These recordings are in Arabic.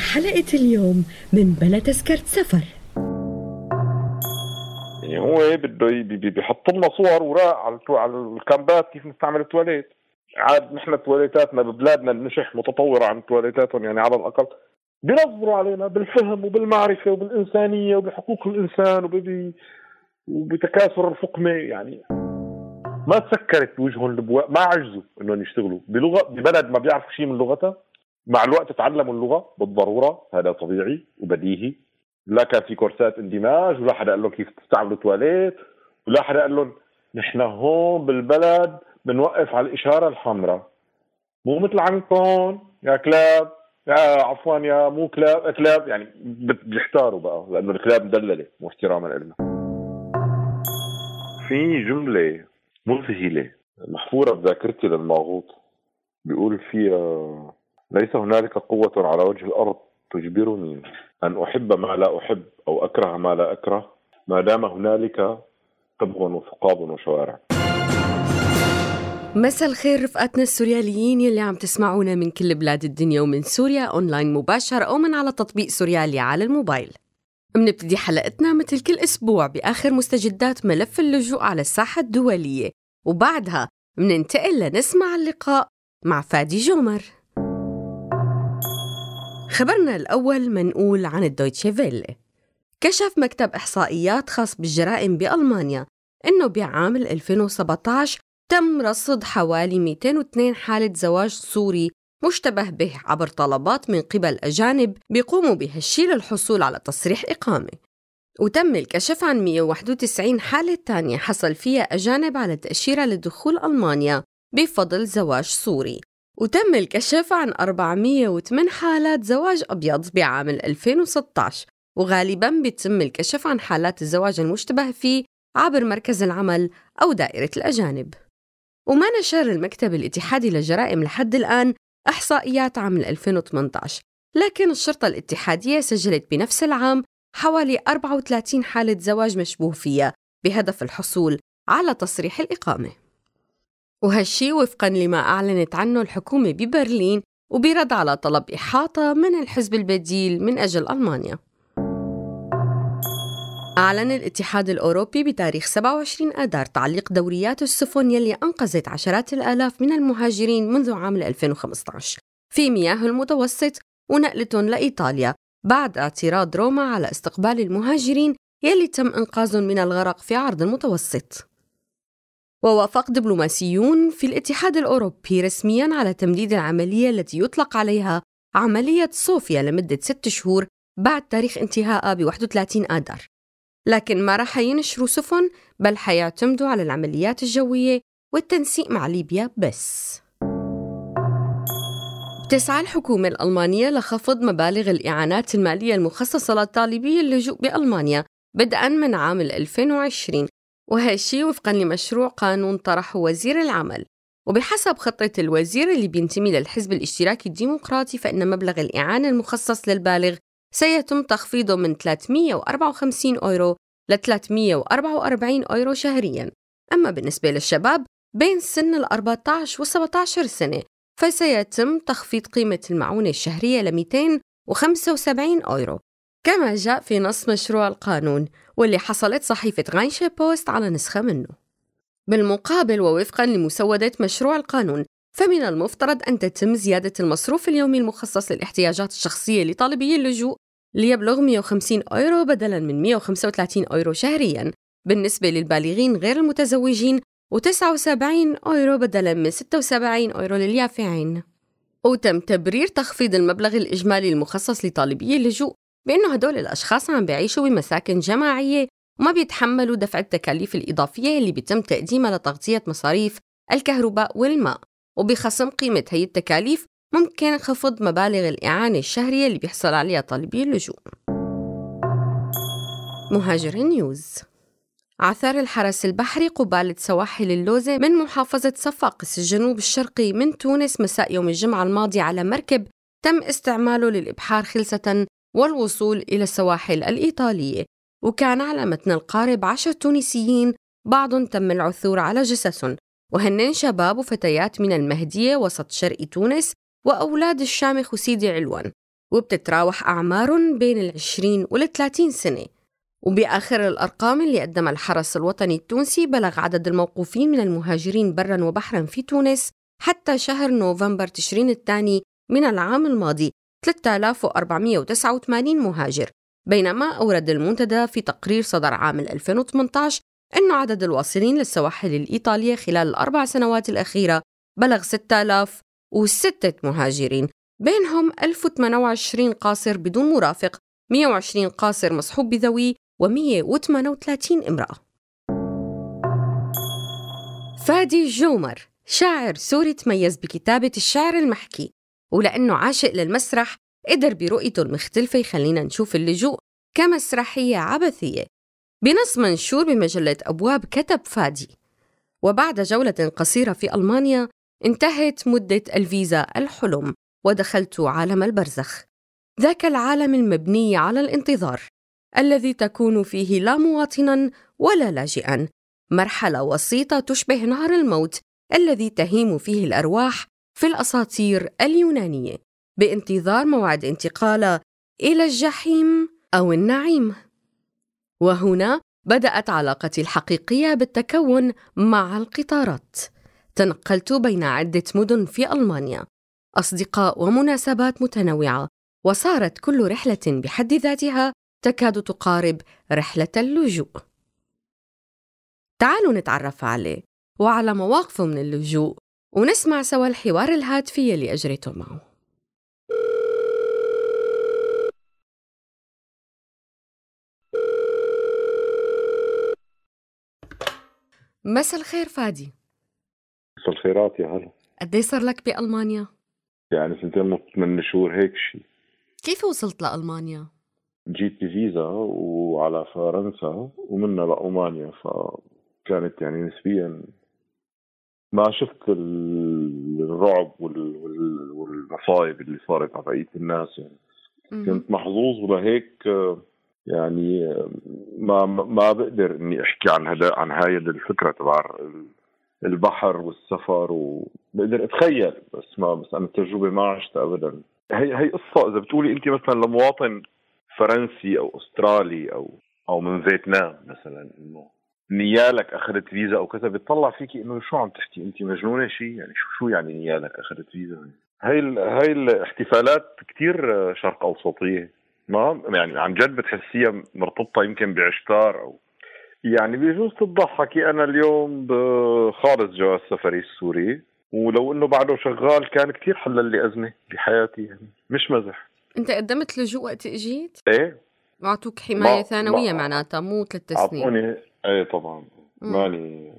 بحلقة اليوم من بلا تذكرة سفر. يعني هو بده بيحط لنا صور وراء على على الكامبات كيف نستعمل التواليت. عاد نحن تواليتاتنا ببلادنا النشح متطورة عن تواليتاتهم يعني على الأقل بينظروا علينا بالفهم وبالمعرفة وبالإنسانية وبحقوق الإنسان وبي وبتكاثر الفقمه يعني ما تسكرت وجههم البواء ما عجزوا إنهم يشتغلوا. بلغه ببلد ما بيعرفوا شيء من لغتها مع الوقت تعلموا اللغة بالضرورة هذا طبيعي وبديهي. لا كان في كورسات اندماج ولا حدا قال لهم كيف تستعملوا تواليت ولا حدا قال لهم نحن هون بالبلد بنوقف على الإشارة الحمراء. مو مثل عندكم يا كلاب يا عفوا يا مو كلاب كلاب. يعني بيحتاروا بقى لأنه الكلاب مدللة مو احتراما لنا. في جملة مذهلة محفورة بذاكرتي للماغوط بيقول فيها ليس هنالك قوة على وجه الأرض تجبرني أن أحب ما لا أحب أو أكره ما لا أكره ما دام هنالك طبغ وثقاب وشوارع مساء الخير رفقاتنا السورياليين يلي عم تسمعونا من كل بلاد الدنيا ومن سوريا أونلاين مباشر أو من على تطبيق سوريالي على الموبايل. بنبتدي حلقتنا مثل كل أسبوع بآخر مستجدات ملف اللجوء على الساحة الدولية وبعدها بننتقل لنسمع اللقاء مع فادي جومر. خبرنا الأول منقول عن الدويتشي فيلي. كشف مكتب إحصائيات خاص بالجرائم بألمانيا إنه بعام 2017 تم رصد حوالي 202 حالة زواج سوري مشتبه به عبر طلبات من قبل أجانب بيقوموا بهالشي للحصول على تصريح إقامة. وتم الكشف عن 191 حالة تانية حصل فيها أجانب على تأشيرة لدخول ألمانيا بفضل زواج سوري. وتم الكشف عن 408 حالات زواج أبيض بعام 2016 وغالبا بيتم الكشف عن حالات الزواج المشتبه فيه عبر مركز العمل أو دائرة الأجانب. وما نشر المكتب الاتحادي للجرائم لحد الآن إحصائيات عام 2018 لكن الشرطة الاتحادية سجلت بنفس العام حوالي 34 حالة زواج مشبوه فيها بهدف الحصول على تصريح الإقامة. وهالشي وفقا لما أعلنت عنه الحكومة ببرلين وبرد على طلب إحاطة من الحزب البديل من أجل ألمانيا. أعلن الاتحاد الأوروبي بتاريخ 27 آذار تعليق دوريات السفن يلي أنقذت عشرات الآلاف من المهاجرين منذ عام 2015 في مياه المتوسط ونقلتهم لإيطاليا بعد اعتراض روما على استقبال المهاجرين يلي تم إنقاذهم من الغرق في عرض المتوسط. ووافق دبلوماسيون في الاتحاد الأوروبي رسميا على تمديد العملية التي يطلق عليها عملية صوفيا لمدة ست شهور بعد تاريخ انتهائها ب 31 آذار. لكن ما رح ينشروا سفن بل حيعتمدوا على العمليات الجوية والتنسيق مع ليبيا بس. تسعى الحكومة الألمانية لخفض مبالغ الإعانات المالية المخصصة لطالبي اللجوء بألمانيا بدءا من عام 2020 وهالشي وفقا لمشروع قانون طرحه وزير العمل. وبحسب خطة الوزير اللي بينتمي للحزب الاشتراكي الديمقراطي فإن مبلغ الإعانة المخصص للبالغ سيتم تخفيضه من 354 أورو ل 344 أورو شهرياً. أما بالنسبة للشباب بين سن ال 14 و 17 سنة فسيتم تخفيض قيمة المعونة الشهرية ل 275 أورو. كما جاء في نص مشروع القانون واللي حصلت صحيفة غاينشي بوست على نسخة منه. بالمقابل ووفقا لمسودة مشروع القانون فمن المفترض أن تتم زيادة المصروف اليومي المخصص للاحتياجات الشخصية لطالبي اللجوء ليبلغ 150 أورو بدلاً من 135 أورو شهرياً بالنسبة للبالغين غير المتزوجين و79 أورو بدلا من 76 أورو لليافعين. وتم تبرير تخفيض المبلغ الإجمالي المخصص لطالبي اللجوء بأنه هدول الأشخاص عم بيعيشوا بمساكن جماعية وما بيتحملوا دفع التكاليف الإضافية اللي بيتم تقديمها لتغطية مصاريف الكهرباء والماء. وبخصم قيمة هي التكاليف ممكن خفض مبالغ الإعانة الشهرية اللي بيحصل عليها طالبي اللجوء. مهاجر نيوز. عثر الحرس البحري قبالة سواحل اللوزة من محافظة صفاقس الجنوب الشرقي من تونس مساء يوم الجمعة الماضي على مركب تم استعماله للإبحار خلسة والوصول إلى السواحل الإيطالية. وكان على متن القارب عشر تونسيين بعض تم العثور على جثث وهنن شباب وفتيات من المهدية وسط شرق تونس وأولاد الشامخ وسيدي علوان. وبتتراوح أعمارهم بين العشرين والثلاثين سنة. وبآخر الأرقام اللي قدمها الحرس الوطني التونسي بلغ عدد الموقوفين من المهاجرين برا وبحرا في تونس حتى شهر نوفمبر تشرين الثاني من العام الماضي. 3489 مهاجر. بينما أورد المنتدى في تقرير صدر عام 2018 أن عدد الواصلين للسواحل الإيطالية خلال الأربع سنوات الأخيرة بلغ 6006 مهاجرين بينهم 1028 قاصر بدون مرافق 120 قاصر مصحوب بذوي و138 امرأة. فادي جومر شاعر سوري تميز بكتابة الشعر المحكي. ولأنه عاشق للمسرح قدر برؤيته المختلفة يخلينا نشوف اللجوء كمسرحية عبثية. بنص منشور بمجلة أبواب كتب فادي. وبعد جولة قصيرة في ألمانيا انتهت مدة الفيزا الحلم ودخلت عالم البرزخ. ذاك العالم المبني على الانتظار الذي تكون فيه لا مواطنا ولا لاجئا. مرحلة وسيطة تشبه نهر الموت الذي تهيم فيه الأرواح في الأساطير اليونانية بانتظار موعد انتقالها إلى الجحيم أو النعيم. وهنا بدأت علاقتي الحقيقية بالتكون مع القطارات. تنقلت بين عدة مدن في ألمانيا. أصدقاء ومناسبات متنوعة وصارت كل رحلة بحد ذاتها تكاد تقارب رحلة اللجوء. تعالوا نتعرف عليه وعلى مواقفه من اللجوء. ونسمع سوا الحوار الهاتفي اللي أجريته معه مساء الخير فادي مساء الخيرات يا هلا قد صار لك بألمانيا؟ يعني سنتين من شهور هيك شيء كيف وصلت لألمانيا؟ جيت بفيزا وعلى فرنسا ومنها لألمانيا فكانت يعني نسبيا ما شفت الرعب والمصايب اللي صارت على بقية الناس يعني. كنت محظوظ ولهيك يعني ما ما بقدر إني أحكي عن هذا عن هاي الفكرة تبع البحر والسفر وبقدر أتخيل بس ما بس أنا التجربة ما عشتها ابدا. هي هي قصة إذا بتقولي أنت مثلا لمواطن فرنسي أو أسترالي أو أو من فيتنام مثلا إنه نيالك أخذت فيزا أو كذا بتطلع فيكي إنه شو عم تحكي؟ أنت مجنونة شيء يعني شو شو يعني نيالك أخذت فيزا؟ هاي هاي الاحتفالات كثير شرق أوسطية. ما يعني عن جد بتحسيها مرتبطة يمكن بعشتار أو يعني بيجوز تضحكي. أنا اليوم خالص جواز سفري السوري ولو إنه بعده شغال كان كثير حلل لي أزمة بحياتي يعني مش مزح. أنت قدمت لجوء وقت اجيت؟ إيه اعطوك حماية ثانوية معناتها مو ثلاث سنين. أعطوني إيه طبعا. ماني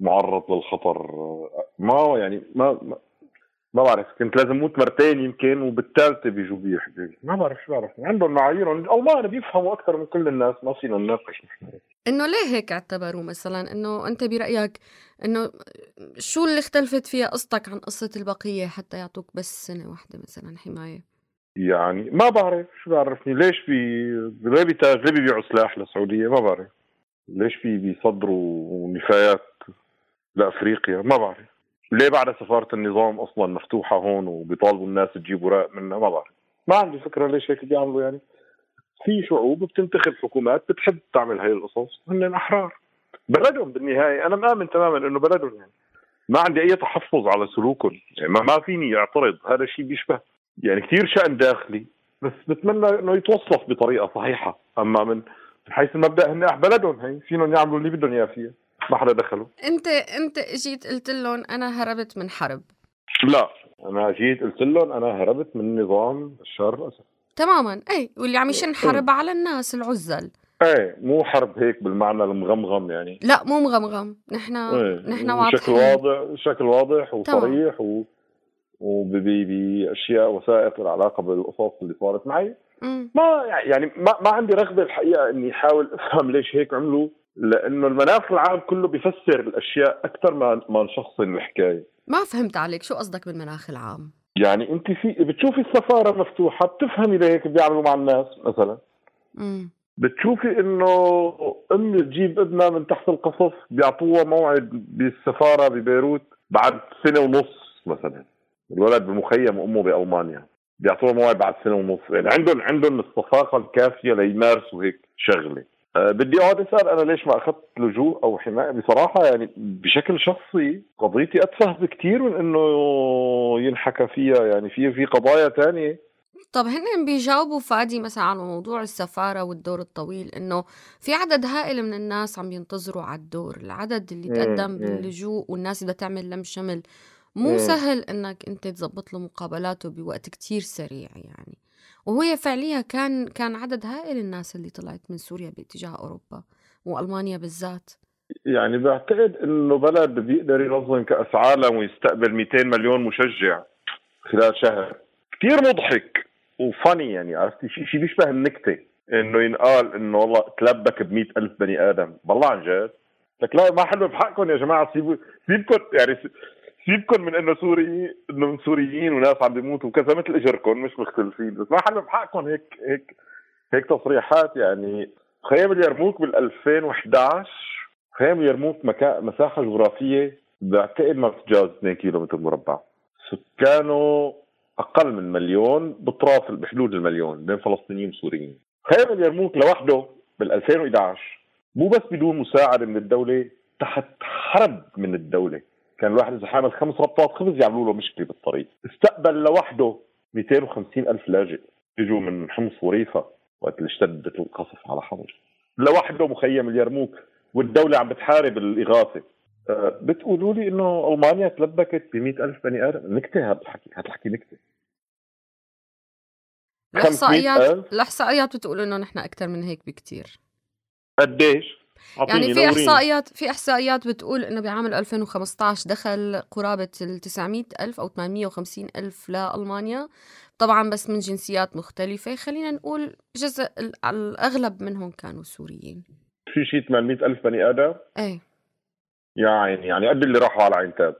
معرض للخطر. ما يعني ما ما بعرف كنت لازم موت مرتين يمكن وبالثالثه بيجوا بيحكوا ما بعرف شو بعرف. عندهم معاييرهم الالمان بيفهموا أكثر من كل الناس ما فينا نناقش نحن. إنه ليه هيك اعتبروا مثلا؟ إنه أنت برأيك إنه شو اللي اختلفت فيها قصتك عن قصة البقية حتى يعطوك بس سنة واحدة مثلا حماية؟ يعني ما بعرف شو بعرفني؟ ليش بي ليه بيبيعوا سلاح للسعودية؟ ما بعرف. ليش في بيصدروا نفايات لأفريقيا؟ ما بعرف. ليه بعد سفارة النظام أصلا مفتوحة هون وبيطالبوا الناس تجيب وراء منها؟ ما بعرف. ما عندي فكرة ليش هيك بيعملوا يعني. في شعوب بتنتخب حكومات بتحب تعمل هاي القصص. هن أحرار. بلدهم بالنهاية أنا مآمن تماما إنه بلدهم يعني. ما عندي أي تحفظ على سلوكهم. يعني ما فيني أعترض. هذا الشيء بيشبه. يعني كثير شأن داخلي بس بتمنى إنه يتوصف بطريقة صحيحة. أما من حيث المبدا هن بلدهم هي فيهم يعملوا اللي بدهم إياه فيها. ما حدا دخله. أنت أنت إجيت قلت لهم أنا هربت من حرب. لا أنا جيت قلت لهم أنا هربت من نظام بشار الاسد تماما. اي واللي عم يشن حرب على الناس العزل. إيه مو حرب هيك بالمعنى المغمغم يعني. لا مو مغمغم. نحن إيه نحن بشكل واضحين. واضح بشكل واضح وصريح و وباشياء وثائق العلاقه بالقصص اللي صارت معي. ما يعني ما, ما عندي رغبة الحقيقة إني أحاول أفهم ليش هيك عملوا لأنه المناخ العام كله بيفسر الأشياء أكثر ما ما نشخصن الحكاية. ما فهمت عليك شو قصدك بالمناخ العام؟ يعني أنت في بتشوفي السفارة مفتوحة بتفهمي ليه هيك بيعملوا مع الناس مثلا. مم. بتشوفي إنه أم تجيب ابنها من تحت القصف بيعطوها موعد بالسفارة ببيروت بعد سنة ونص مثلا. الولد بمخيم أمه بألمانيا. بيعطوها موعد بعد سنة ونص. يعني عندهم عندهم الصفاقه الكافية ليمارسوا هيك شغلة. أه بدي أقعد أسأل أنا ليش ما أخذت لجوء أو حماية؟ بصراحة يعني بشكل شخصي قضيتي اتفه بكثير من إنه ينحكى فيها. يعني في في قضايا تانية. طب هن بيجاوبوا فادي مثلا على موضوع السفارة والدور الطويل إنه في عدد هائل من الناس عم ينتظروا على الدور. العدد اللي تقدم. باللجوء والناس بدها تعمل لم شمل مو مم. سهل إنك أنت تزبط له مقابلاته بوقت كتير سريع يعني. وهي فعليا كان كان عدد هائل الناس اللي طلعت من سوريا باتجاه أوروبا وألمانيا بالذات. يعني بعتقد إنه بلد بيقدر ينظم كأس عالم ويستقبل 200 مليون مشجع خلال شهر. كثير مضحك وفاني يعني عرفتي شيء شيء بيشبه النكتة. إنه ينقال إنه والله تلبك ب ألف بني آدم. بالله عن جد. لك لا ما حلو بحقكم يا جماعة. سيبوا سيبكم يعني سيبكم من إنه سوري إنه من سوريين وناس عم بيموتوا وكذا مثل اجركم مش مختلفين. بس ما حلو بحقكم هيك هيك هيك تصريحات. يعني خيم اليرموك بال 2011 خيم اليرموك مكان مساحة جغرافية بعتقد ما بتتجاوز 2 كيلو متر مربع. سكانه أقل من مليون بطراف بحدود المليون بين فلسطينيين وسوريين. خيم اليرموك لوحده بال 2011 مو بس بدون مساعدة من الدولة تحت حرب من الدولة. كان الواحد إذا حامل خمس ربطات خبز يعملوا له مشكلة بالطريق. استقبل لوحده 250 ألف لاجئ. اجوا من حمص وريفة وقت اللي اشتدت القصف على حمص. لوحده مخيم اليرموك والدولة عم بتحارب الإغاثة. أه، بتقولوا لي إنه ألمانيا تلبكت ب ألف بني آدم. نكتة هذا الحكي هذا الحكي نكتة. الاحصائيات 500,000 الاحصائيات بتقول إنه نحن أكثر من هيك بكتير. قديش؟ يعني في. احصائيات في إحصائيات بتقول إنه بعام 2015 دخل قرابة ال 900 ألف أو 850 ألف لألمانيا. طبعا بس من جنسيات مختلفة. خلينا نقول جزء ال- الأغلب منهم كانوا سوريين. في شيء 800 ألف بني آدم؟ إيه. يا عيني يعني قد اللي راحوا على عين تاب.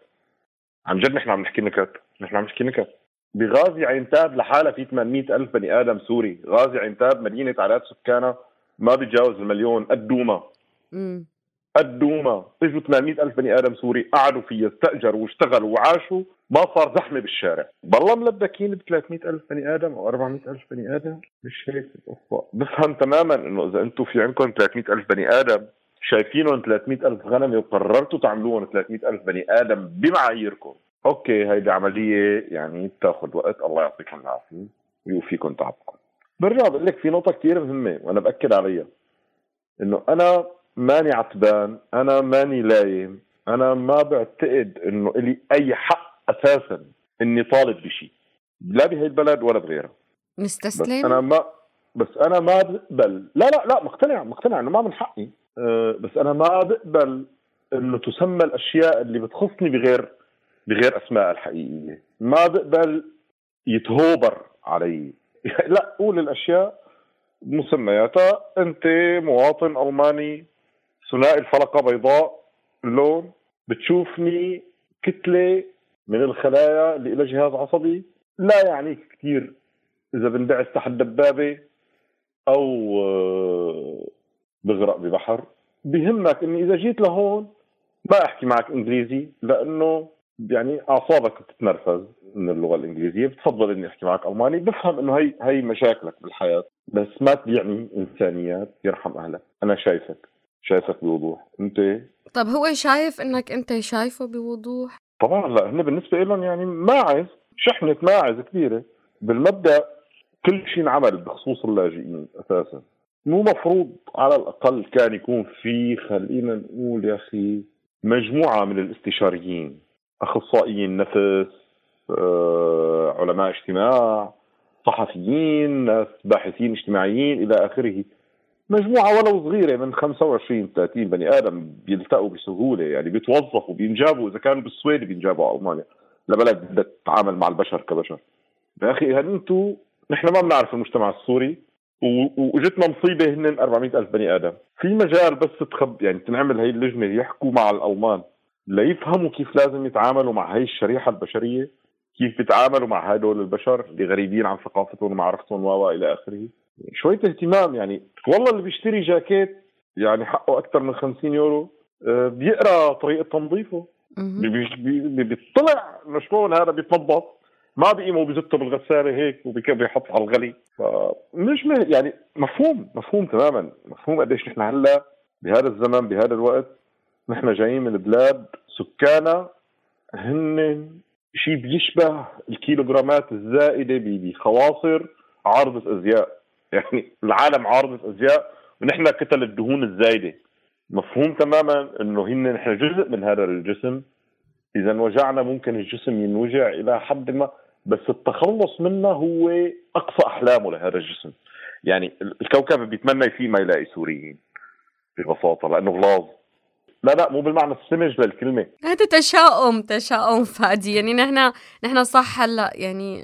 عن جد نحن عم نحكي نكت. نحن عم نحكي نكت. بغازي عين تاب لحالها في 800 ألف بني آدم سوري. غازي عين تاب مدينة عدد سكانها ما بيتجاوز المليون. قد امم قد دوما اجوا 800 ألف بني آدم سوري. قعدوا فيها استأجروا واشتغلوا وعاشوا. ما صار زحمة بالشارع. بالله ملبكين ب 300 ألف بني آدم أو 400 ألف بني آدم. مش هيك القصة بفهم تماما إنه إذا أنتم في عندكم 300 ألف بني آدم شايفينهم 300 ألف غنمة وقررتوا تعملوهم 300 ألف بني آدم بمعاييركم. okay هيدي عملية يعني بتاخذ وقت. الله يعطيكم العافية ويوفيكم تعبكم. برجع بقول لك في نقطة كثير مهمة وأنا بأكد عليها. إنه أنا ماني عتبان أنا ماني لايم أنا ما بعتقد إنه إلي أي حق أساسا إني طالب بشيء لا بهي البلد ولا بغيرها. بس نستسلم أنا ما بس أنا ما بقبل. لا لا لا مقتنع مقتنع إنه ما من حقي. أه بس أنا ما بقبل إنه تسمى الأشياء اللي بتخصني بغير بغير أسماء الحقيقية. ما بقبل يتهوبر علي. لا قول الأشياء بمسمياتها أنت مواطن ألماني ثنائي الفلقه بيضاء اللون بتشوفني كتلة من الخلايا اللي لها جهاز عصبي. لا يعنيك كثير إذا بندعس تحت دبابة أو آه، بغرق ببحر بهمك إني إذا جيت لهون ما أحكي معك إنجليزي لأنه يعني أعصابك بتتنرفز من اللغة الإنجليزية. بتفضل إني أحكي معك ألماني. بفهم إنه هي هي مشاكلك بالحياة. بس ما تبيعني إنسانيات. يرحم أهلك. أنا شايفك. شايفك بوضوح. انت طب هو شايف إنك انت شايفه بوضوح؟ طبعا لا هن بالنسبة لهم يعني ماعز شحنة ماعز كبيرة. بالمبدأ كل شيء انعمل بخصوص اللاجئين أساسا. مو مفروض على الأقل كان يكون في خلينا نقول يا أخي مجموعة من الاستشاريين. أخصائيين نفس آه، علماء اجتماع صحفيين ناس باحثين اجتماعيين إلى آخره. مجموعة ولو صغيرة من 25 30 بني آدم بيلتقوا بسهولة يعني بيتوظفوا بينجابوا إذا كانوا بالسويد بينجابوا على ألمانيا. لبلد بدها تتعامل مع البشر كبشر. يا أخي هل أنتم نحن ما بنعرف المجتمع السوري واجتنا مصيبة هن 400 ألف بني آدم. في مجال بس تخب يعني تنعمل هي اللجنة يحكوا مع الألمان ليفهموا كيف لازم يتعاملوا مع هي الشريحة البشرية كيف بيتعاملوا مع هدول البشر اللي غريبين عن ثقافتهم ومعرفتهم و إلى آخره. شوية اهتمام يعني والله اللي بيشتري جاكيت يعني حقه أكثر من 50 يورو آه، بيقرأ طريقة تنظيفه. بيطلع إنه شلون هذا بيتنظف؟ ما بيقيموا بيزته بالغسالة هيك وبيحط على الغلي. فمش يعني مفهوم مفهوم تماما. مفهوم قديش نحن هلأ بهذا الزمن بهذا الوقت نحن جايين من بلاد سكانها هن شيء بيشبه الكيلوغرامات الزائدة بخواصر عارضه ازياء يعني العالم عارضه أزياء ونحن كتل الدهون الزايدة. مفهوم تماما إنه هن نحن جزء من هذا الجسم. اذا وجعنا ممكن الجسم ينوجع إلى حد ما بس التخلص منه هو أقصى أحلامه لهذا الجسم. يعني الكوكب بيتمنى فيه ما يلاقي سوريين ببساطة لأنه غلاظ. لا لا مو بالمعنى السمج للكلمة. هذا تشاؤم تشاؤم فادي. يعني نحن نحن صح هلأ. يعني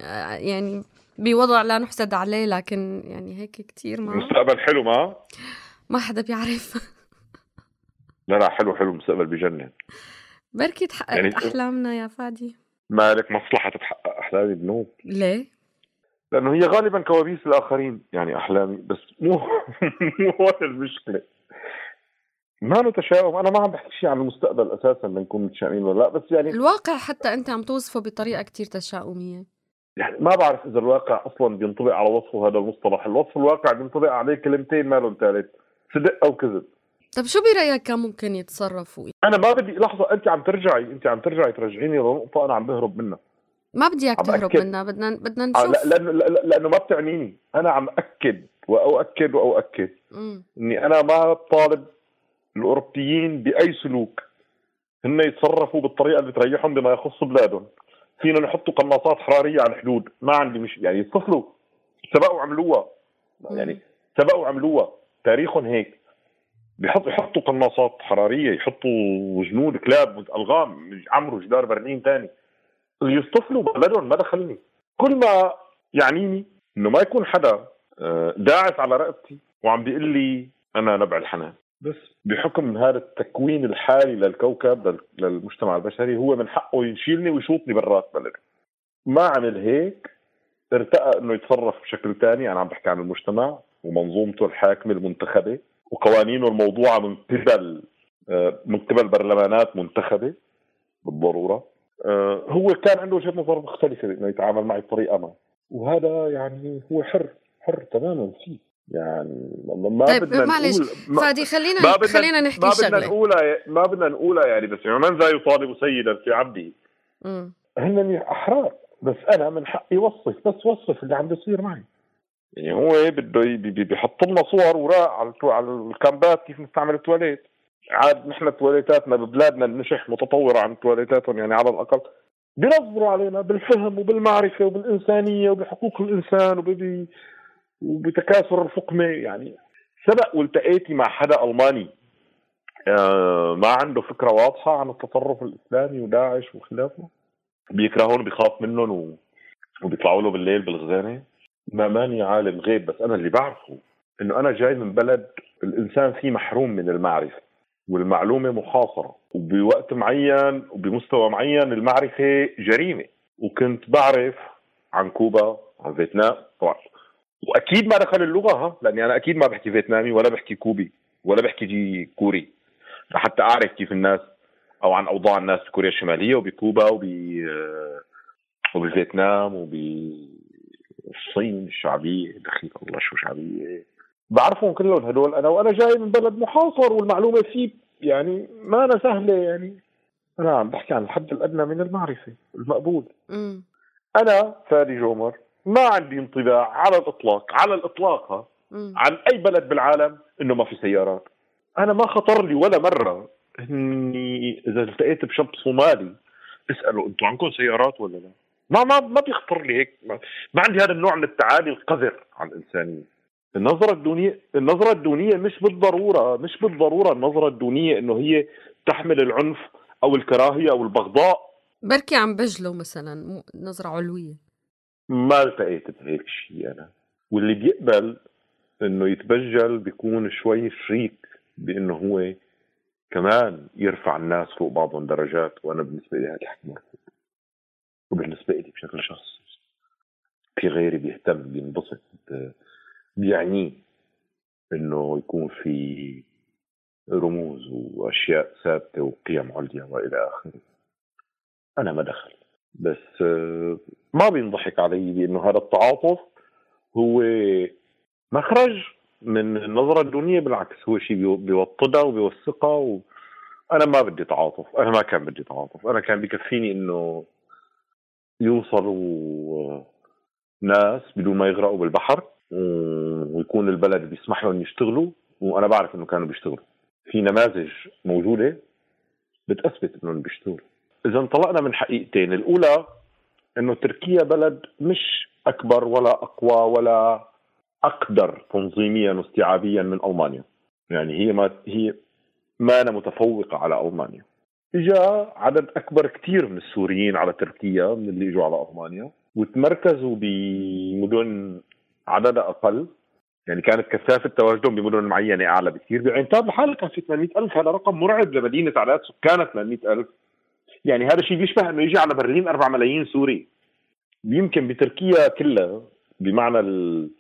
يعني بوضع لا نحسد عليه لكن يعني هيك كثير ما مستقبل حلو ما؟ ما حدا بيعرف. لا لا حلو حلو المستقبل بجنن. بركي تحقق يعني أحلامنا يا فادي. ما لك مصلحة تتحقق أحلامي؟ بنوب ليه؟ لأنه هي غالبا كوابيس الآخرين. يعني أحلامي بس مو مو هو المشكلة. ما له تشاؤم أنا ما عم بحكي شيء عن المستقبل أساسا لنكون متشائمين ولا لا بس يعني الواقع حتى أنت عم توصفه بطريقة كتير تشاؤمية. يعني ما بعرف إذا الواقع أصلا بينطبق على وصفه هذا المصطلح. الوصف الواقع بينطبق عليه كلمتين ما لهم ثالث صدق أو كذب. طب شو برأيك كان ممكن يتصرفوا؟ أنا ما بدي لحظة أنت عم ترجعي أنت عم ترجعي ترجعيني لنقطة أنا عم بهرب منها. ما بدي إياك تهرب منها بدنا بدنا آه، نشوف. لأنه لأنه ما بتعنيني. أنا عم أكد وأؤكد وأؤكد إني أنا ما طالب الأوروبيين بأي سلوك. هن يتصرفوا بالطريقة اللي تريحهم بما يخص بلادهم. فينا نحطوا قناصات حرارية على الحدود. ما عندي مش يعني يتصلوا سبقوا عملوها يعني سبقوا عملوها تاريخهم هيك. بيحط يحطوا قناصات حرارية يحطوا جنود كلاب ألغام عمروا جدار برلين ثاني يصطفلوا بلدهم ما دخلني كل ما يعنيني إنه ما يكون حدا آه، داعس على رقبتي وعم بيقول لي أنا نبع الحنان. بس. بحكم هذا التكوين الحالي للكوكب للمجتمع البشري هو من حقه يشيلني ويشوطني برات بلد ما عمل هيك ارتقى إنه يتصرف بشكل ثاني أنا عم بحكي عن المجتمع ومنظومته الحاكمة المنتخبة وقوانينه الموضوعة من قبل آه، من قبل برلمانات منتخبة بالضرورة. آه، هو كان عنده وجهة نظر مختلفة انه يتعامل معي بطريقة ما. وهذا يعني هو حر حر تماما فيه. يعني ما طيب بدنا معلش فادي خلينا ما بدنا خلينا نحكي ما بدنا نقولها ما بدنا نقولها يعني بس يعني من ذا يطالب سيدا في عبده؟ هن أحرار بس أنا من حقي وصف بس وصف اللي عم بيصير معي. يعني هو بده بيحط لنا صور وراء على على الكامبات كيف نستعمل التواليت. عاد نحن تواليتاتنا ببلادنا النشح متطورة عن تواليتاتهم يعني على الأقل. بينظروا علينا بالفهم وبالمعرفة وبالإنسانية وبحقوق الإنسان وب وبتكاثر الفقمه يعني. سبق والتقيتي مع حدا ألماني. آه ما عنده فكرة واضحة عن التطرف الإسلامي وداعش وخلافه؟ بيكرهون بيخاف منهم و... وبيطلعوا له بالليل بالغزانة. ما ماني عالم غيب بس أنا اللي بعرفه إنه أنا جاي من بلد الإنسان فيه محروم من المعرفة والمعلومة محاصره وبوقت معين وبمستوى معين المعرفة جريمة. وكنت بعرف عن كوبا عن فيتنام طبعا. وأكيد ما دخل اللغة ها؟ لأني أنا أكيد ما بحكي فيتنامي ولا بحكي كوبي ولا بحكي كوري. لحتى أعرف كيف الناس أو عن أوضاع الناس بكوريا الشمالية وبكوبا وب وبفيتنام وبالصين الشعبية دخيل الله شو شعبية. بعرفهم كلهم هدول. أنا وأنا جاي من بلد محاصر والمعلومة فيه يعني ما أنا سهلة يعني. أنا عم بحكي عن الحد الأدنى من المعرفة المقبول. م. أنا فادي جومر ما عندي انطباع على الإطلاق على الإطلاق عن أي بلد بالعالم إنه ما في سيارات. أنا ما خطر لي ولا مرة إني إذا التقيت بشاب صومالي اساله أنتم عندكم سيارات ولا لا؟ ما ما ما بيخطر لي هيك. ما, ما عندي هذا النوع من التعالي القذر على الإنسانية. النظرة الدونية النظرة الدونية مش بالضرورة مش بالضرورة النظرة الدونية إنه هي تحمل العنف أو الكراهية أو البغضاء. بركي عم بجله مثلا نظرة علوية. ما التقيت بهيك شيء أنا. واللي بيقبل إنه يتبجل بيكون شوي فريك بإنه هو كمان يرفع الناس فوق بعضهم درجات وأنا بالنسبة لي هذا الحكي مرفوض وبالنسبة لي بشكل شخصي. في غيري بيهتم بينبسط بيعنيه إنه يكون في رموز وأشياء ثابتة وقيم عليا وإلى آخره. أنا ما دخل بس ما بينضحك علي بأنه هذا التعاطف هو مخرج من النظرة الدونية بالعكس هو شيء بيوطدها وبيوثقها و... أنا ما بدي تعاطف أنا ما كان بدي تعاطف أنا كان بكفيني إنه يوصلوا ناس بدون ما يغرقوا بالبحر ويكون البلد بيسمح لهم يشتغلوا وأنا بعرف إنه كانوا بيشتغلوا. في نماذج موجودة بتثبت إنهم بيشتغلوا. إذا انطلقنا من حقيقتين. الأولى إنه تركيا بلد مش أكبر ولا أقوى ولا أقدر تنظيميا واستيعابيا من ألمانيا. يعني هي ما هي ما أنا متفوقة على ألمانيا. إجا عدد أكبر كثير من السوريين على تركيا من اللي إجوا على ألمانيا وتمركزوا بمدن عددها أقل. يعني كانت كثافة تواجدهم بمدن معينة أعلى بكثير. بعين تاب لحالها كان في 800 ألف هذا رقم مرعب لمدينة عدد سكانها 800 ألف. يعني هذا الشيء بيشبه إنه يجي على برلين 4 ملايين سوري. يمكن بتركيا كلها بمعنى ال...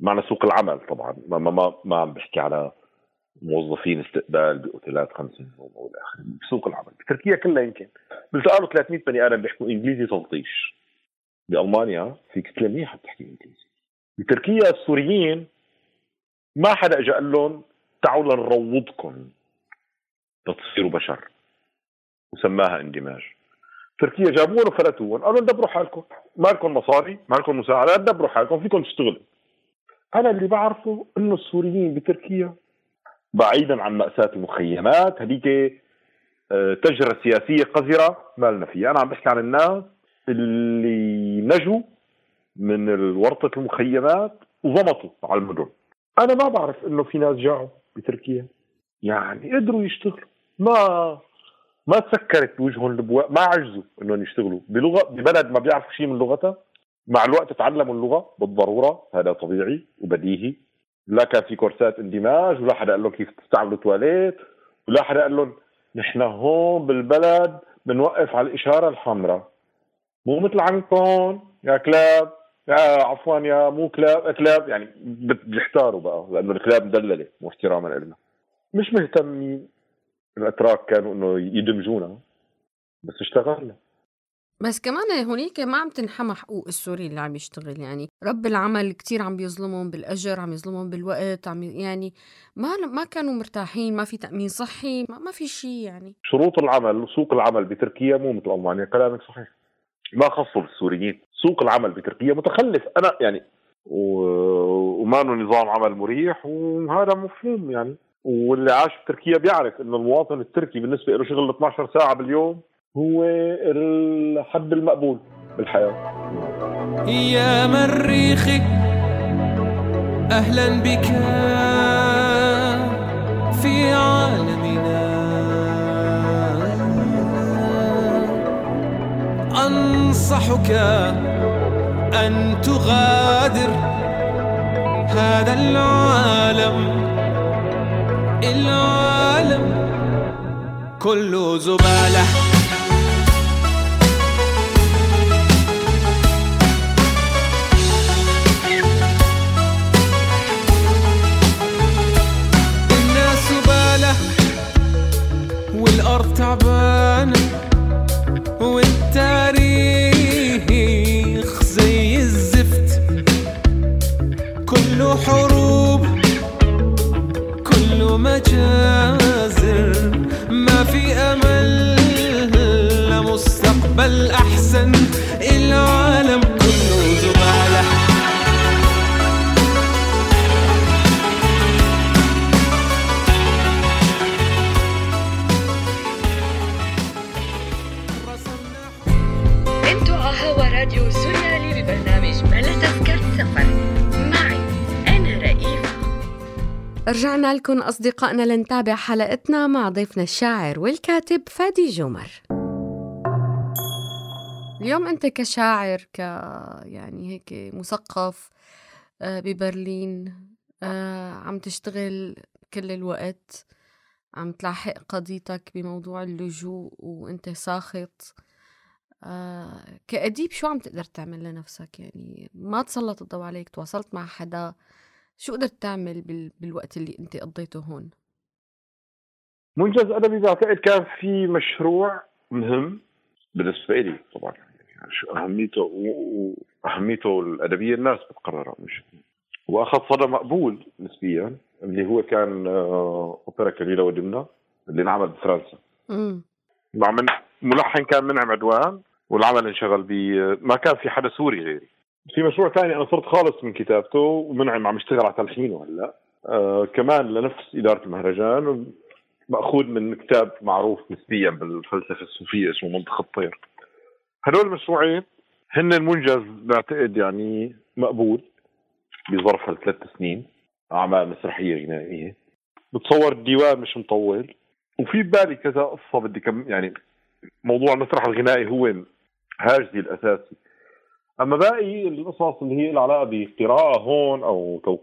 معنى سوق العمل طبعا. ما ما ما, عم بحكي على موظفين استقبال بأوتيلات خمس نجوم والى اخره بسوق العمل بتركيا كلها يمكن. بتلاقوا 300 بني آدم بيحكوا إنجليزي تلطيش. بألمانيا فيك كثير منيح تحكي إنجليزي. بتركيا السوريين ما حدا اجى قال لهم تعالوا لنروضكم لتصيروا بشر. وسماها اندماج. تركيا جابوهم وفلتوهم قالوا دبروا حالكم. ما لكم مصاري ما لكم مساعدات دبروا حالكم. فيكم تشتغلوا. أنا اللي بعرفه إنه السوريين بتركيا بعيدا عن مأساة المخيمات. هذيك آه، تجربة سياسية قذرة ما لنا فيها. أنا عم بحكي عن الناس اللي نجوا من ورطة المخيمات وضمطوا على المدن. أنا ما بعرف إنه في ناس جاعوا بتركيا. يعني قدروا يشتغلوا. ما ما تسكرت بوجههم الابواب ما عجزوا إنهم يشتغلوا. بلغه ببلد ما بيعرفوا شيء من لغتها مع الوقت تعلموا اللغة بالضرورة. هذا طبيعي وبديهي. لا كان في كورسات اندماج ولا حدا قال لهم كيف تستعملوا تواليت ولا حدا قال لهم نحن هون بالبلد بنوقف على الإشارة الحمراء. مو مثل عندكم يا كلاب يا عفوا يا مو كلاب كلاب. يعني بيحتاروا بقى لأنه الكلاب مدللة مو احتراما لنا. مش مهتمين. الأتراك كانوا إنه يدمجونا بس اشتغلنا. بس كمان هونيك ما عم تنحمى حقوق السوري اللي عم يشتغل يعني رب العمل كتير عم بيظلمهم بالأجر عم يظلمهم بالوقت عم يعني ما ما كانوا مرتاحين ما في تأمين صحي ما, ما في شيء يعني. شروط العمل وسوق العمل بتركيا مو مثل ألمانيا كلامك صحيح. ما خصوا بالسوريين. سوق العمل بتركيا متخلف. أنا يعني و... وما نظام عمل مريح وهذا مفهوم يعني. واللي عاش بتركيا بيعرف إنه المواطن التركي بالنسبة له شغل 12 ساعة باليوم هو الحد المقبول بالحياة. يا مريخي أهلا بك في عالمنا. أنصحك أن تغادر هذا العالم. العالم كله زبالة. والأرض تعبانة والتاريخ لكم أصدقائنا لنتابع حلقتنا مع ضيفنا الشاعر والكاتب فادي جمر. اليوم أنت كشاعر ك يعني هيك مثقف آه، ببرلين آه، عم تشتغل كل الوقت عم تلاحق قضيتك بموضوع اللجوء وأنت ساخط. آه كأديب شو عم تقدر تعمل لنفسك؟ يعني ما تسلط الضوء عليك تواصلت مع حدا. شو قدرت تعمل بال... بالوقت اللي انت قضيته هون؟ منجز ادبي بعتقد كان في مشروع مهم بالنسبة لي طبعا يعني شو أهميته وأهميته الأدبية الناس بتقررها مش وأخذ صدى مقبول نسبيا اللي هو كان آه، أوبرا كليله ودمنه اللي انعمل بفرنسا. مع من ملحن كان منعم عدوان والعمل انشغل ب ما كان في حدا سوري غيري. في مشروع ثاني أنا صرت خالص من كتابته ومنعم عم يشتغل على تلحينه هلأ. آه كمان لنفس إدارة المهرجان مأخوذ من كتاب معروف نسبيا بالفلسفة الصوفية اسمه منطق الطير. هدول المشروعين هن المنجز بعتقد يعني مقبول بظرف هالثلاث سنين أعمال مسرحية غنائية. بتصور الديوان مش مطول. وفي ببالي كذا قصة بدي كم يعني موضوع المسرح الغنائي هو هاجسي الاساسي أما باقي القصص اللي هي العلاقه بقراءه هون أو تو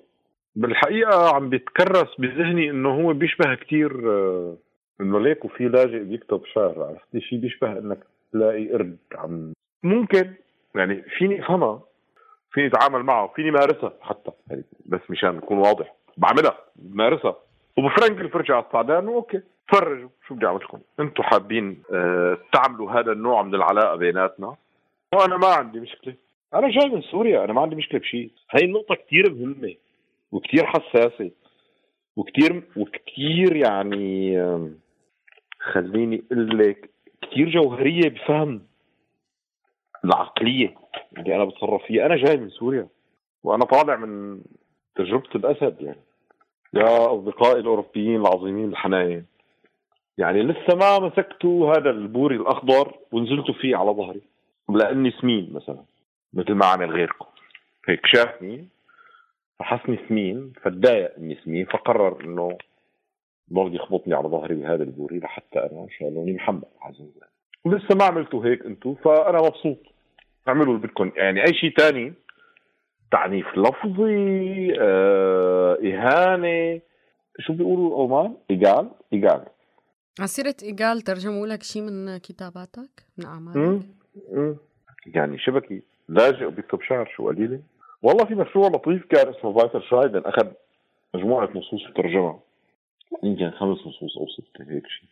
بالحقيقة عم بيتكرس بذهني إنه هو بيشبه كثير آه، إنه ليك وفي لاجئ بيكتب شعر عرفتي؟ شيء بيشبه إنك تلاقي قرد عم ممكن يعني فيني أفهمها فيني أتعامل معه فيني مارسها حتى يعني بس مشان نكون واضح. بعملها بمارسها وبفرنكل فرجع على الصعدان أوكي فرجوا شو بدي أعمل لكم؟ أنتم حابين أه تعملوا هذا النوع من العلاقة بيناتنا؟ وأنا ما عندي مشكلة. أنا جاي من سوريا أنا ما عندي مشكلة بشيء هاي النقطة كثير مهمة وكثير حساسة وكثير وكثير يعني خليني أقول لك كثير جوهرية بفهم العقلية اللي أنا بتصرف فيها. أنا جاي من سوريا وأنا طالع من تجربة الأسد يعني. يا أصدقائي الأوروبيين العظيمين الحناين. يعني لسه ما مسكتوا هذا البوري الأخضر ونزلتوا فيه على ظهري. لأني سمين مثلا. مثل ما عمل غيركم. هيك شافني فحسني سمين فتضايق اني سمين فقرر إنه ضل يخبطني على ظهري بهذا البوري لحتى أنا شالوني محمد عز وجل ولسه ما عملتوا هيك أنتم فأنا مبسوط. أعملوا اللي بدكم. يعني أي شيء ثاني تعنيف لفظي آه، إهانة. شو بيقولوا الالمان؟ إيجال؟ إيجال. عسيرة إيجال ترجموا لك شيء من كتاباتك؟ من أعمالك؟ يعني شبكي. لاجئ بيكتب شعر شو قليلة؟ والله في مشروع لطيف كان اسمه فايتر شايدن أخذ مجموعة نصوص وترجمها. يمكن خمس نصوص أو ستة هيك شيء.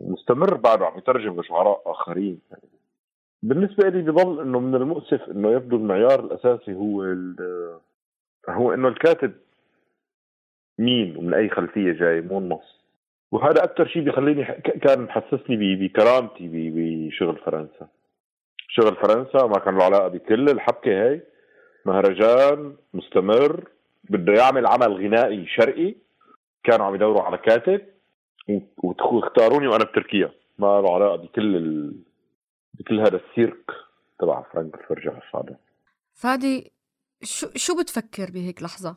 مستمر بعده عم يترجم لشعراء آخرين. بالنسبة لي بضل إنه من المؤسف إنه يبدو المعيار الأساسي هو هو إنه الكاتب مين ومن أي خلفية جاي مو النص. وهذا أكثر شيء بيخليني كان محسسني بكرامتي بشغل فرنسا. شغل فرنسا ما كان له علاقة بكل الحبكة هاي. مهرجان مستمر. بده يعمل عمل غنائي شرقي. كانوا عم يدوروا على كاتب. واختاروني وأنا بتركيا. ما له علاقة بكل ال... بكل هذا السيرك تبع فرانك فرجع الصعدة فادي شو شو بتفكر بهيك لحظة؟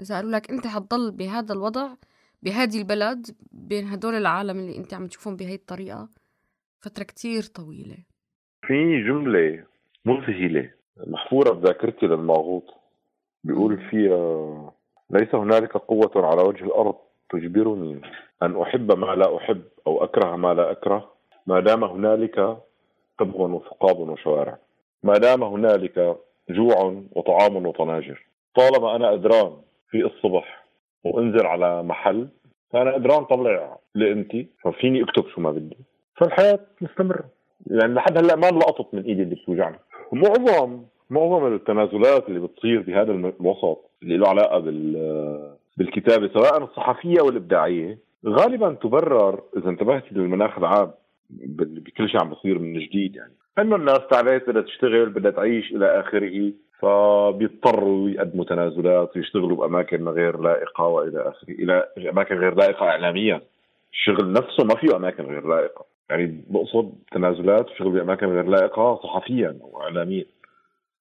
إذا قالوا لك أنت حتضل بهذا الوضع بهذه البلد بين هدول العالم اللي أنت عم تشوفهم بهي الطريقة فترة كتير طويلة. في جملة مذهلة محفورة بذاكرتي للماغوط بيقول فيها ليس هنالك قوة على وجه الأرض تجبرني أن أحب ما لا أحب أو أكره ما لا أكره. ما دام هنالك طبغ وثقاب وشوارع. ما دام هنالك جوع وطعام وطناجر. طالما أنا أدران في الصبح وأنزل على محل فأنا أدران طلع لقمتي ففيني أكتب شو ما بدي. فالحياة مستمرة. يعني لحد هلأ ما انلقطت من إيدي اللي بتوجعني. معظم معظم التنازلات اللي بتصير بهذا الوسط اللي له علاقة بال بالكتابة سواء الصحفية أو الابداعيه غالبا تبرر إذا انتبهت للمناخ العام بكل شيء عم بصير من جديد يعني. إنه الناس تعبت بدها تشتغل بدها تعيش إلى آخره فبيضطروا يقدموا تنازلات ويشتغلوا بأماكن غير لائقة وإلى آخره إلى أماكن غير لائقة اعلاميا. الشغل نفسه ما فيه أماكن غير لائقة. يعني بقصد تنازلات وشغل بأماكن غير لائقة صحفيا واعلاميا.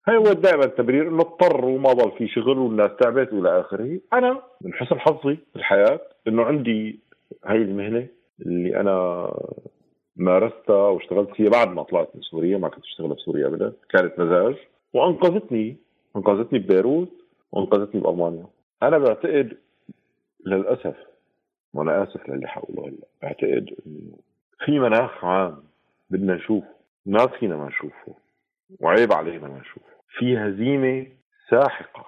هي هو دائما التبرير إنه اضطر وما ضل في شغل والناس تعبت وإلى آخره، أنا من حسن حظي في الحياة إنه عندي هاي المهنة اللي أنا مارستها واشتغلت فيها بعد ما طلعت من سوريا ما كنت أشتغل بسوريا ابدا. كانت مزاج. وأنقذتني أنقذتني ببيروت وأنقذتني بألمانيا. أنا بعتقد للأسف وأنا آسف للي حقوله هلأ بعتقد إنه في مناخ عام بدنا نشوفه. ما فينا ما نشوفه. وعيب علينا ما نشوفه. في هزيمة ساحقة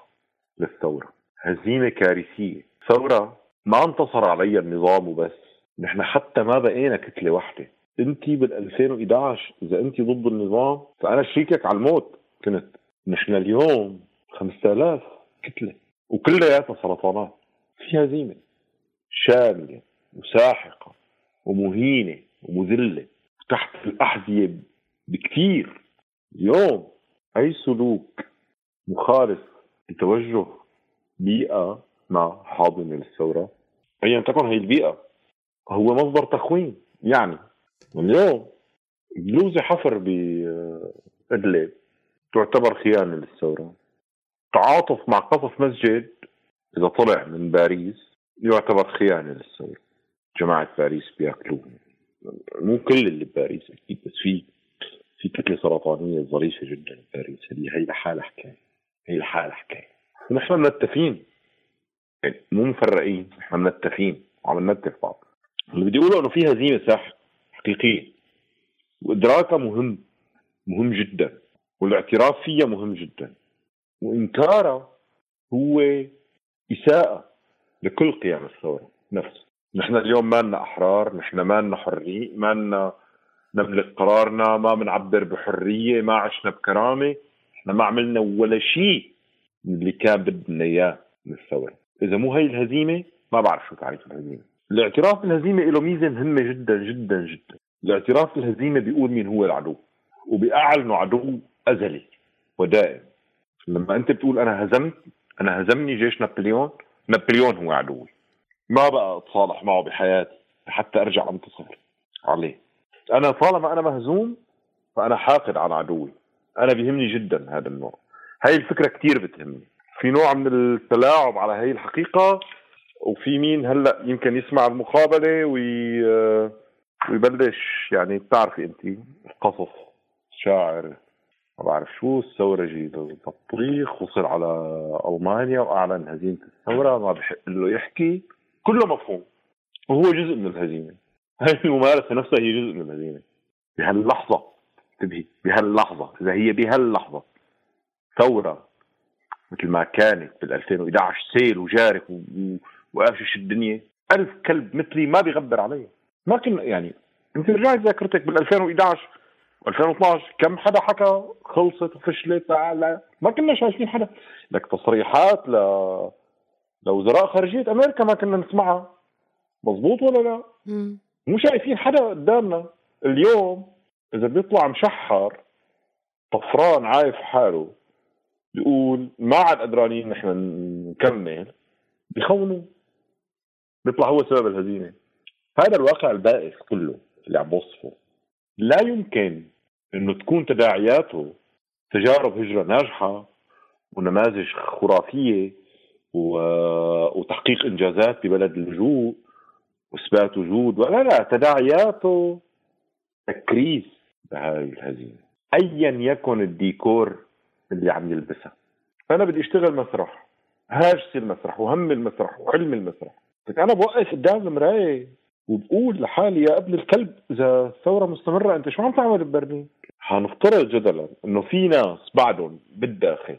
للثورة. هزيمة كارثية. ثورة ما انتصر عليها النظام وبس. نحن حتى ما بقينا كتلة واحدة انت بال 2011 إذا انت ضد النظام فأنا شريكك على الموت. كنت نحن اليوم 5000 كتلة. وكلياتها سرطانات. في هزيمة شاملة وساحقة ومهينة. ومذلة تحت الأحذية بكثير اليوم أي سلوك مخالف لتوجه بيئة ما حاضنه للثوره ايا تكن هي البيئة هو مصدر تخوين. يعني اليوم بلوزة حفر بإدلب تعتبر خيانة للثورة. تعاطف مع قصف مسجد إذا طلع من باريس يعتبر خيانة للثورة. جماعة باريس بيأكلوه. مو كل اللي بباريس أكيد بس في في كتلة سرطانية ظريفة جدا بباريس هي هي لحالها حكاية هي لحالها حكاية. ونحن منتفين يعني مو مفرقين نحن منتفين وعم ننتف بعض. اللي بدي أقوله إنه في هزيمة ساحه حقيقية. وادراكها مهم مهم جدا والاعتراف فيها مهم جدا. وانكارها هو إساءة لكل قيام الثورة نفسه. نحن اليوم ما لنا أحرار نحن ما لنا حرية ما لنا نملك قرارنا ما بنعبر بحرية ما عشنا بكرامة إحنا ما عملنا ولا شيء اللي كان بدنا إياه من الثوره إذا مو هي الهزيمة ما بعرف شو تعريف الهزيمة. الاعتراف بالهزيمة له ميزة مهمة جدا جدا جدا. الاعتراف بالهزيمة بيقول مين هو العدو وبيأعلنه عدو أزلي ودائم. لما أنت بتقول أنا هزمت أنا هزمني جيش نابليون نابليون هو عدوي. ما بقى أتصالح معه بحياتي حتى أرجع أنتصر. عليه أنا طالما أنا مهزوم فأنا حاقد على عدوي. أنا بيهمني جدا هذا النوع. هاي الفكرة كثير بتهمني. في نوع من التلاعب على هاي الحقيقة وفي مين هلأ يمكن يسمع المقابلة وي ويبلش. يعني بتعرفي أنت القصص شاعر ما بعرف شو الثورجي بالبطيخ وصل على ألمانيا وأعلن هزيمة الثورة ما بحق له يحكي. كله مفهوم. وهو جزء من الهزيمة. هاي الممارسة نفسها هي جزء من الهزيمة. بهاللحظة انتبهي بهاللحظة إذا هي بهاللحظة ثورة مثل ما كانت بال 2011 سيل وجارف وقافش الدنيا ألف كلب مثلي ما بيغبر علي ما كنا يعني انت رجعت ذاكرتك بال 2011 و2012 كم حدا حكى؟ خلصت وفشلت ما كنا شايفين حدا. لك تصريحات ل لوزراء خارجية أمريكا ما كنا نسمعها مزبوط ولا لا؟ مم. مو شايفين حدا قدامنا اليوم إذا بيطلع مشحر طفران عايف حاله بيقول ما عاد قدرانين نحن نكمل بخونوا بيطلع هو سبب الهزيمة هذا الواقع البائس كله اللي عم بوصفه لا يمكن إنه تكون تداعياته تجارب هجرة ناجحة ونماذج خرافية. وتحقيق إنجازات ببلد اللجوء وإثبات وجود. لا لا تداعياته تكريس بهاي الهزيمة. ايا يكن الديكور اللي عم يلبسها. أنا بدي أشتغل مسرح. هاجسي المسرح وهم المسرح وحلم المسرح. لك أنا بوقف قدام المراية وبقول لحالي يا ابن الكلب إذا الثورة مستمرة أنت شو عم تعمل ببرلين؟ حنفترض جدلا إنه في ناس بعدهم بالداخل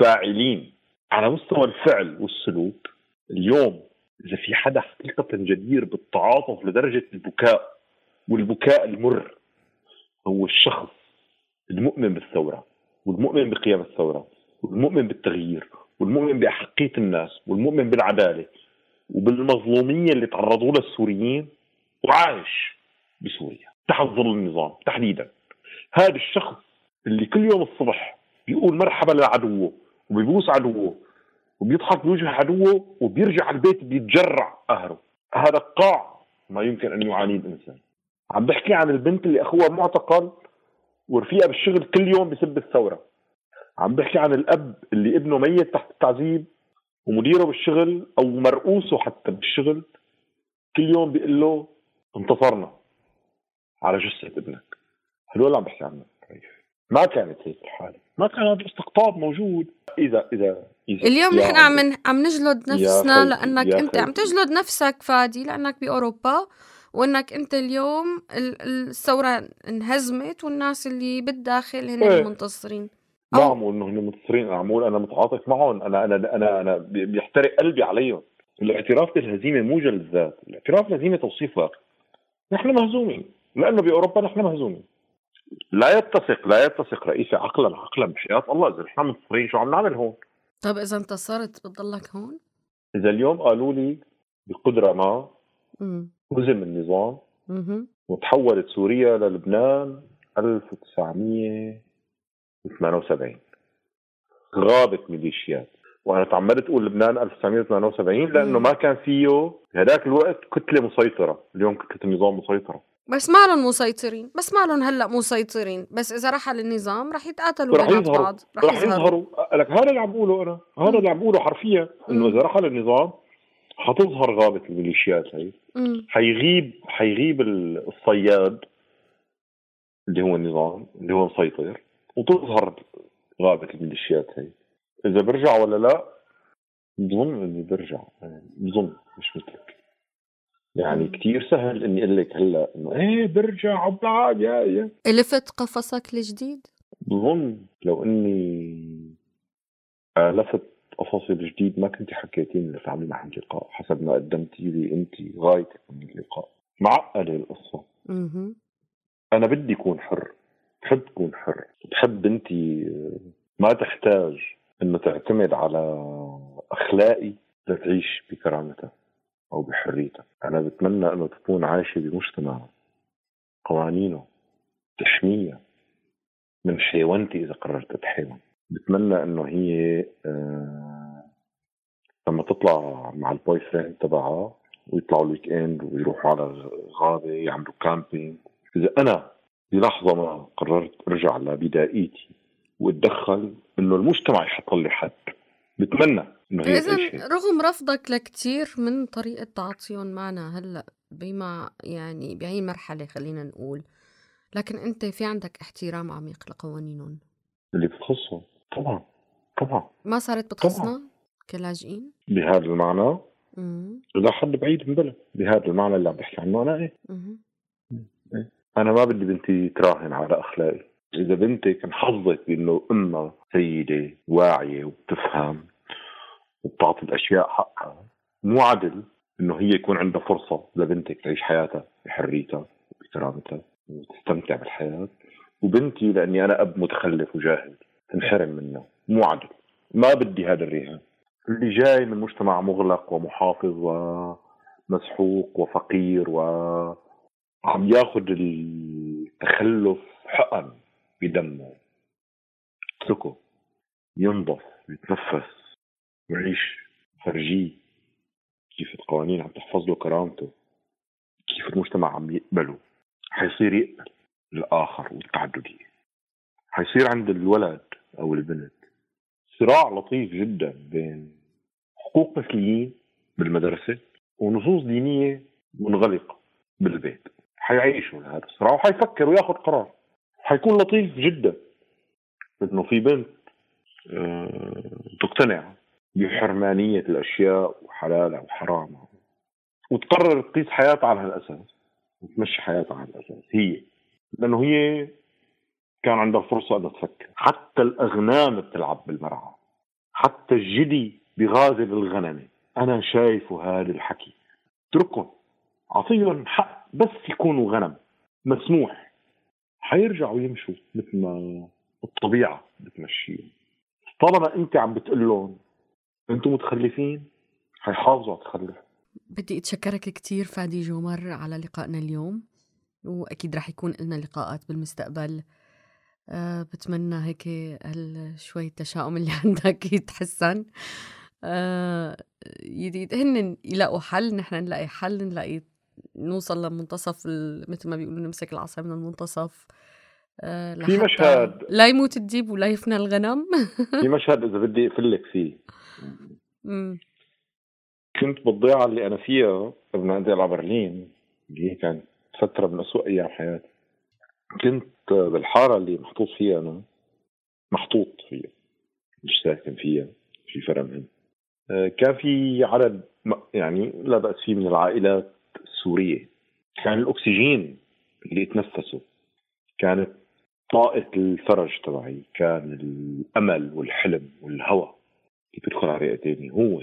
فاعلين على مستوى الفعل والسلوك اليوم إذا في حدا حقيقة جدير بالتعاطف لدرجة البكاء والبكاء المر هو الشخص المؤمن بالثورة والمؤمن بقيام الثورة والمؤمن بالتغيير والمؤمن بأحقية الناس والمؤمن بالعدالة وبالمظلومية اللي تعرضوا لها السوريين وعايش بسوريا. تحت ظل النظام تحديدا. هذا الشخص اللي كل يوم الصبح بيقول مرحبا لعدوه وبيبوس عدوه وبيضحك بوجه عدوه وبيرجع البيت بيتجرع قهره هذا قاع ما يمكن أن يعانيه الإنسان. عم بحكي عن البنت اللي أخوها معتقل ورفيقها بالشغل كل يوم بسب الثورة. عم بحكي عن الأب اللي ابنه ميت تحت التعذيب ومديره بالشغل أو مرؤوسه حتى بالشغل. كل يوم بيقول له انتصرنا على جثة ابنك. هدول عم بحكي عنهم ما كانت هيك الحالة. ما كان هذا الاستقطاب موجود. اذا إذا, إذا اليوم نحن عم عم نجلد نفسنا لأنك أنت عم تجلد نفسك فادي لأنك بأوروبا وأنك أنت اليوم الثورة انهزمت والناس اللي بالداخل هن إيه. المنتصرين. ما عم أقول إنه هن منتصرين أنا عم أقول أنا متعاطف معهم. أنا أنا أنا أنا بيحترق قلبي عليهم. الاعتراف بالهزيمة مو جلد ذات. الاعتراف بالهزيمة توصيف واقع نحن مهزومين. لأنه بأوروبا نحن مهزومين. لا يتسق لا يتسق رئيسي عقلا عقلا بحياه الله. إذا نحن منتصرين شو عم نعمل هون؟ طيب إذا انتصرت بتضلك هون؟ إذا اليوم قالوا لي بقدرة ما هزم النظام وتحولت سوريا للبنان 1978 غابت ميليشيات. وأنا تعمدت أقول لبنان 1978 لأنه ما كان فيه هذاك الوقت كتلة مسيطرة. اليوم كتلة النظام مسيطرة. بس ما لهم مسيطرين بس ما لهم هلأ مسيطرين. بس إذا رحل النظام رح يتقاتلوا رح بعض رح, رح يظهروا. لك هذا اللي عم بقوله أنا هذا اللي عم بقوله حرفيا إنه إذا رحل النظام حتظهر غابة الميليشيات هي. حيغيب حيغيب الصياد اللي هو النظام اللي هو مسيطر وتظهر غابة الميليشيات هي. إذا برجع ولا لا؟ بظن إني برجع بظن مش مثلك يعني كتير سهل إني أقول لك هلأ إنه إيه برجع وبعد يا يا. ألفت قفصك الجديد؟ بظن لو إني ألفت قفصي الجديد ما كنت حكيتيني انك تعملي معي لقاء حسب ما قدمتي لي أنت غايتك من اللقاء معقدة القصة. أنا بدي أكون حر. بحب اكون حر. بحب أنت ما تحتاج إنه تعتمد على أخلاقي لتعيش بكرامتها أو بحريتها أنا بتمنى إنه تكون عايشة بمجتمع قوانينه تحميها من حيوانتي إذا قررت اتحيوان بتمنى إنه هي آه لما تطلع مع ال boyfriend تبعها ويطلعوا ال weekend ويروحوا على غابه يعملوا camping. إذا أنا بلحظه ما قررت أرجع لبدائيتي وأتدخل إنه المجتمع يحط لي حد. بتمنى إنه هي اذا رغم رفضك لكثير من طريقة تعاطيهم معنا هلأ بما يعني بهي المرحلة خلينا نقول. لكن أنت في عندك احترام عميق لقوانينهم. اللي بتخصهم. طبعا طبعا. ما صارت بتخصنا كلاجئين؟ بهذا المعنى؟ إلى حد بعيد بلا بهذا المعنى اللي عم بحكي عنه أنا إيه, إيه. أنا ما بدي بنتي تراهن على أخلاقي. إذا بنتك انحظت بأنه أمها سيدة واعية وبتفهم وبتعطي الأشياء حقها. مو عدل إنه هي يكون عندها فرصة لبنتك تعيش حياتها بحريتها وبكرامتها وتستمتع بالحياة. وبنتي لأني أنا أب متخلف وجاهل تنحرم منها. مو عدل ما بدي هذا الرهان. اللي جاي من مجتمع مغلق ومحافظ ومسحوق وفقير و عم ياخذ التخلف حقن بدمه. اتركه. ينضف يتنفس. ويعيش فرجيه كيف القوانين عم تحفظ له كرامته كيف المجتمع عم يقبله. حيصير يقبل الآخر والتعددية. حيصير عند الولد أو البنت صراع لطيف جدا بين حقوق مثليين بالمدرسة ونصوص دينية منغلقة بالبيت. حيعيشوا هذا الصراع وحيفكر وياخذ قرار. حيكون لطيف جدا إنه في بنت آه، تقتنع بحرمانية الأشياء وحلالها وحرامها وتقرر تقيس حياتها على هالأساس وتمشي حياتها على هالأساس هي. لأنه هي كان عندها فرصة أنها تفكر. حتى الأغنام بتلعب بالمرعى. حتى الجدي بغازل الغنم أنا شايفه هذا الحكي. اتركهم. أعطيهم حق بس يكونوا غنم. مسموح. حيرجعوا يمشوا مثل ما الطبيعة بتمشيهم. طالما أنت عم بتقول لهم أنتم متخلفين؟ حيحافظوا على التخلف. بدي أتشكرك كثير فادي جومر على لقائنا اليوم وأكيد رح يكون لنا لقاءات بالمستقبل. أه بتمنى هيك شوي التشاؤم اللي عندك يتحسن. أه هن يلاقوا حل نحن نلاقي حل نلاقي نوصل لمنتصف مثل ما بيقولوا نمسك العصا من المنتصف. آه في مشهد. لا يموت الديب ولا يفنى الغنم. في مشهد إذا بدي أقفل لك كنت بالضيعه اللي أنا فيها أنزل على برلين. اللي هي كانت فترة من اسوء أيام حياتي. كنت بالحارة اللي محطوط فيها أنا. محطوط فيها. مش ساكن فيها. في آه، كان في عدد يعني لا بأس فيه من العائلات السورية. كان الأكسجين اللي يتنفسه. كانت طاقة الفرج تبعي. كان الأمل والحلم والهوى. بيدخل على رئتيني هو.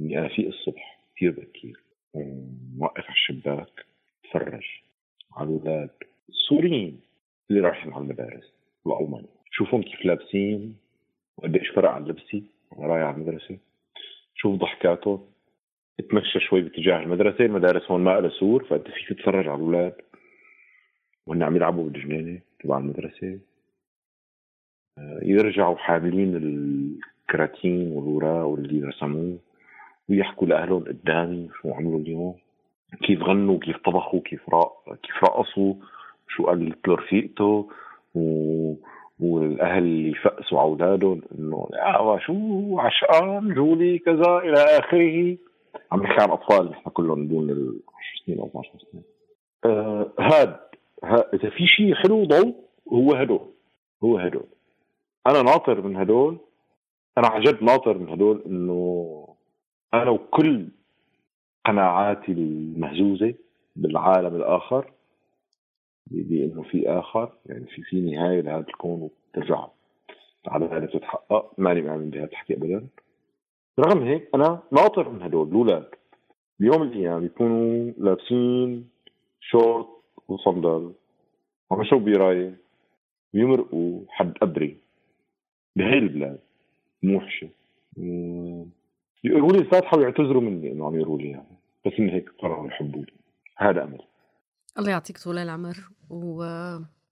إني أنا في الصبح كثير بكير. موقف على الشباك بتفرج على الأولاد. السوريين اللي رايحين على المدارس الألماني شوفهم كيف لابسين وقديش فرق عن لبسي وأنا رايح على المدرسة. شوف ضحكاتهم. اتمشى شوي باتجاه المدرسة المدارس هون ما لها سور فأنت فيك تتفرج على الأولاد. وهن عم يلعبوا بالجنينة تبع المدرسة. آه، يرجعوا حاملين الكراتين والوراق واللي رسموه ويحكوا لأهلهم قدامي شو عملوا اليوم كيف غنوا كيف طبخوا كيف رق... كيف رقصوا شو قالت له رفيقته و... والأهل اللي يفقسوا على أولادهم إنه يا شو عشقان جولي كذا إلى آخره. عم نحكي عن أطفال نحن كلهم دون ال 10 سنين أو 12 سنة. آه هاد ها إذا في شيء حلو ضوء هو هدول هو هدول. أنا ناطر من هدول أنا عن جد ناطر من هدول إنه أنا وكل قناعاتي المهزوزة بالعالم الآخر بإنه في آخر يعني في في نهاية لهذا الكون وبترجع على هذا تتحقق. ماني مؤمن بهذا الحكي ابدا. رغم هيك أنا ناطر من هدول الأولاد. بيوم من الأيام يكونوا لابسين شورت وصندل وعم يشربوا برايه ويمرقوا حد قبري بهي البلاد. موحشه يقولوا لي الفاتحه ويعتذروا مني إنه عم يقولوا لي يعني بس من هيك قرروا يحبوني. هذا امل الله يعطيك طول العمر و...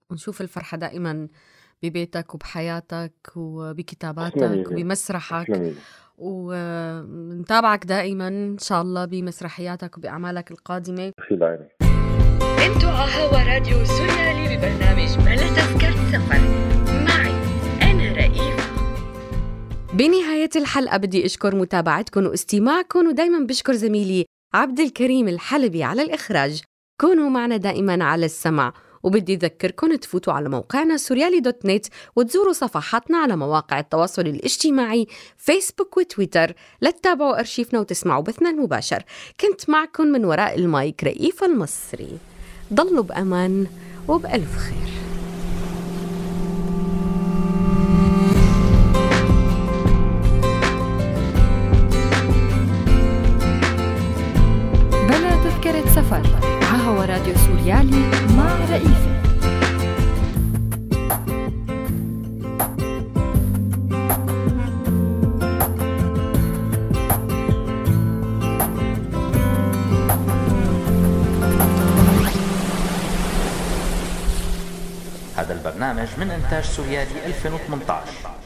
ونشوف الفرحة دائما ببيتك وبحياتك وبكتاباتك وبمسرحك. ونتابعك دائما إن شاء الله بمسرحياتك وبأعمالك القادمة. في عيني أنتوا على هوا راديو سوريالي ببرنامج بلا تذكرة سفر. رئيفة بنهاية الحلقة بدي أشكر متابعتكم واستماعكم ودايما بشكر زميلي عبد الكريم الحلبي على الإخراج. كونوا معنا دائما على السمع وبدي أذكركم تفوتوا على موقعنا سوريالي دوت نت وتزوروا صفحاتنا على مواقع التواصل الاجتماعي فيسبوك وتويتر لتتابعوا أرشيفنا وتسمعوا بثنا المباشر. كنت معكم من وراء المايك رئيف المصري. ضلوا بأمان وبألف خير. من إنتاج سوريالي 2018